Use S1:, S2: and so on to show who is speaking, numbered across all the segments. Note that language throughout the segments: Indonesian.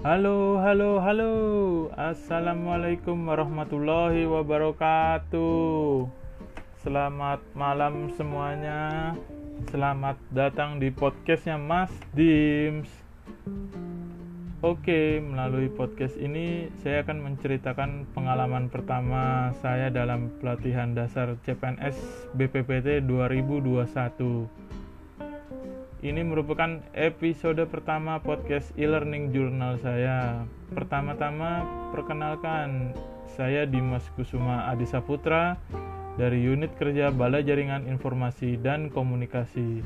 S1: Halo, halo, halo. Assalamualaikum warahmatullahi wabarakatuh. Selamat malam semuanya. Selamat datang di podcastnya Mas Dims. Oke, melalui podcast ini saya akan menceritakan pengalaman pertama saya dalam pelatihan dasar CPNS BPPT 2021 ini merupakan episode pertama podcast e-learning jurnal saya. Pertama-tama perkenalkan, saya Dimas Kusuma Adisa Putra dari Unit Kerja Balai Jaringan Informasi dan Komunikasi.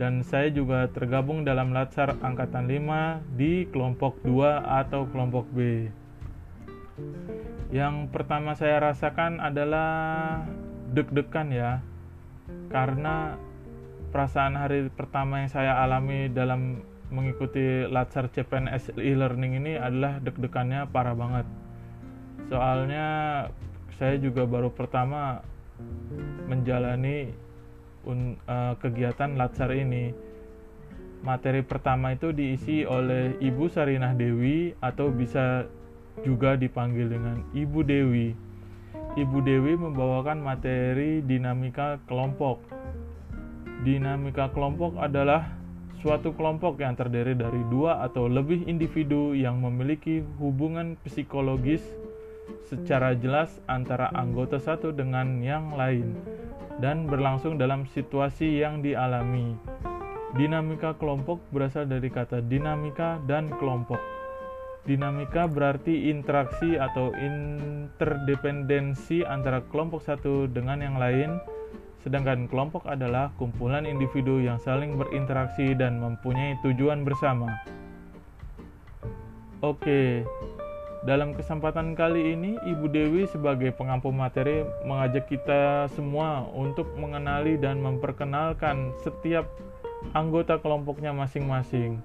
S1: Dan saya juga tergabung dalam Latsar Angkatan 5 di kelompok 2 atau kelompok B. Yang pertama saya rasakan adalah deg-degan ya. Karena perasaan hari pertama yang saya alami dalam mengikuti Latsar CPNS e-learning ini adalah deg-degannya parah banget. Soalnya saya juga baru pertama menjalani un, uh, kegiatan Latsar ini. Materi pertama itu diisi oleh Ibu Sarinah Dewi atau bisa juga dipanggil dengan Ibu Dewi. Ibu Dewi membawakan materi dinamika kelompok Dinamika kelompok adalah suatu kelompok yang terdiri dari dua atau lebih individu yang memiliki hubungan psikologis secara jelas antara anggota satu dengan yang lain dan berlangsung dalam situasi yang dialami. Dinamika kelompok berasal dari kata dinamika dan kelompok. Dinamika berarti interaksi atau interdependensi antara kelompok satu dengan yang lain sedangkan kelompok adalah kumpulan individu yang saling berinteraksi dan mempunyai tujuan bersama. Oke, dalam kesempatan kali ini Ibu Dewi sebagai pengampu materi mengajak kita semua untuk mengenali dan memperkenalkan setiap anggota kelompoknya masing-masing.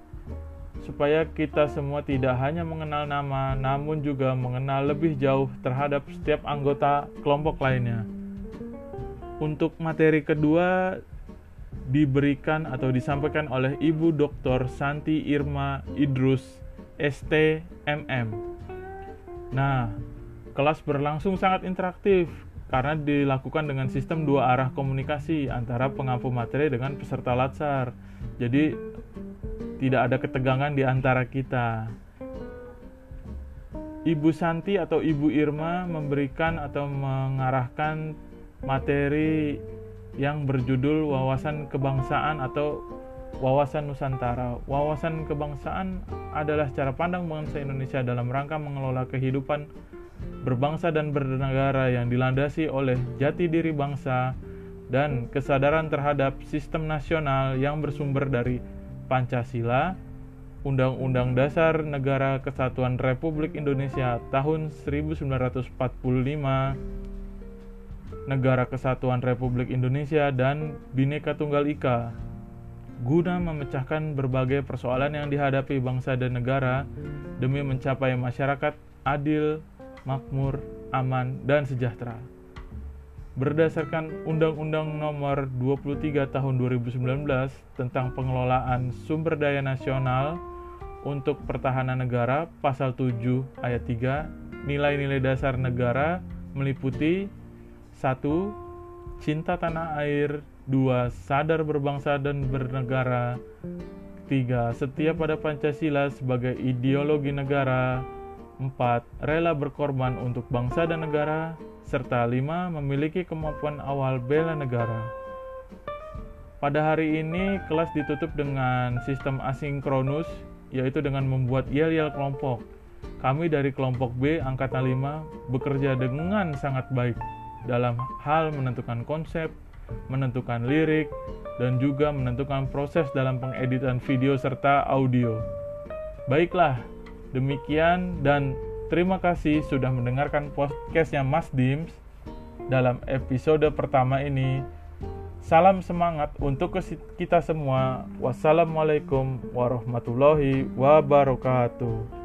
S1: Supaya kita semua tidak hanya mengenal nama, namun juga mengenal lebih jauh terhadap setiap anggota kelompok lainnya. Untuk materi kedua diberikan atau disampaikan oleh Ibu Dr. Santi Irma Idrus STMM. Nah, kelas berlangsung sangat interaktif karena dilakukan dengan sistem dua arah komunikasi antara pengampu materi dengan peserta latsar. Jadi tidak ada ketegangan di antara kita. Ibu Santi atau Ibu Irma memberikan atau mengarahkan materi yang berjudul wawasan kebangsaan atau wawasan Nusantara. Wawasan kebangsaan adalah cara pandang bangsa Indonesia dalam rangka mengelola kehidupan berbangsa dan bernegara yang dilandasi oleh jati diri bangsa dan kesadaran terhadap sistem nasional yang bersumber dari Pancasila, Undang-Undang Dasar Negara Kesatuan Republik Indonesia tahun 1945 Negara Kesatuan Republik Indonesia dan Bhinneka Tunggal Ika guna memecahkan berbagai persoalan yang dihadapi bangsa dan negara demi mencapai masyarakat adil, makmur, aman, dan sejahtera. Berdasarkan Undang-Undang Nomor 23 Tahun 2019 tentang pengelolaan sumber daya nasional untuk pertahanan negara pasal 7 ayat 3, nilai-nilai dasar negara meliputi satu, cinta tanah air. Dua, sadar berbangsa dan bernegara. Tiga, setia pada Pancasila sebagai ideologi negara. Empat, rela berkorban untuk bangsa dan negara. Serta lima, memiliki kemampuan awal bela negara. Pada hari ini, kelas ditutup dengan sistem asinkronus, yaitu dengan membuat yel-yel kelompok. Kami dari kelompok B Angkatan 5 bekerja dengan sangat baik dalam hal menentukan konsep, menentukan lirik, dan juga menentukan proses dalam pengeditan video serta audio. Baiklah, demikian dan terima kasih sudah mendengarkan podcastnya Mas Dims dalam episode pertama ini. Salam semangat untuk kita semua. Wassalamualaikum warahmatullahi wabarakatuh.